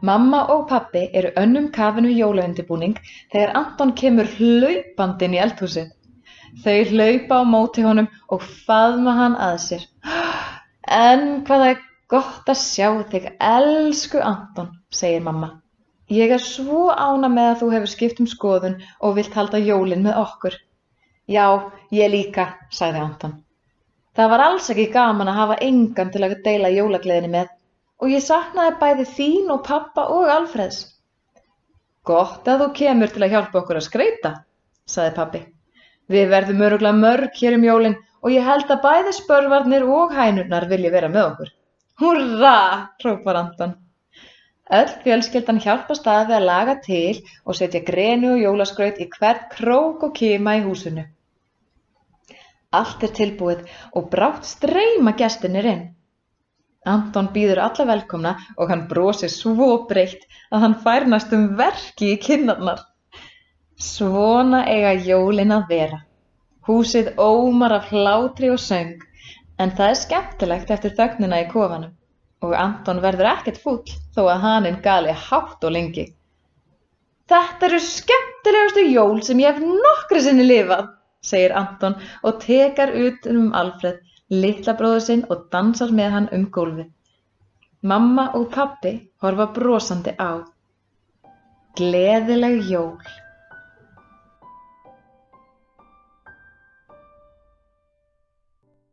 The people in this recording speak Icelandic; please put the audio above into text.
Mamma og pabbi eru önnum kafin við jólaundibúning þegar Anton kemur hlaupandi inn í eldhúsið. Þau hlaupa á móti honum og faðma hann að sér. En hvað það er gott að sjá þig, elsku Anton, segir mamma. Ég er svo ána með að þú hefur skipt um skoðun og vilt halda jólin með okkur. Já, ég líka, sagði Anton. Það var alls ekki gaman að hafa engan til að deila jólagleðinni með og ég saknaði bæði þín og pappa og Alfreðs. Gott að þú kemur til að hjálpa okkur að skreita, saði pappi. Við verðum öruglega mörg hér um jólin og ég held að bæði spörvarnir og hænurnar vilji vera með okkur. Húrra, hrópar Anton. Öll fjölskeldan hjálpast að við að laga til og setja grenu og jólaskraut í hvert krók og kima í húsinu. Allt er tilbúið og brátt streyma gestinir inn. Anton býður alla velkomna og hann brosir svo breitt að hann fær næstum verki í kinnarnar. Svona eiga jólin að vera. Húsið ómar af hlátri og söng en það er skemmtilegt eftir þögnina í kofanum og Anton verður ekkert fúll þó að haninn gali hátt og lengi. Þetta eru skemmtilegustu jól sem ég hef nokkru sinni lifað segir Anton og tekar út um Alfred, litla bróður sinn og dansar með hann um gólfið. Mamma og pappi horfa brosandi á. Gleðileg jól.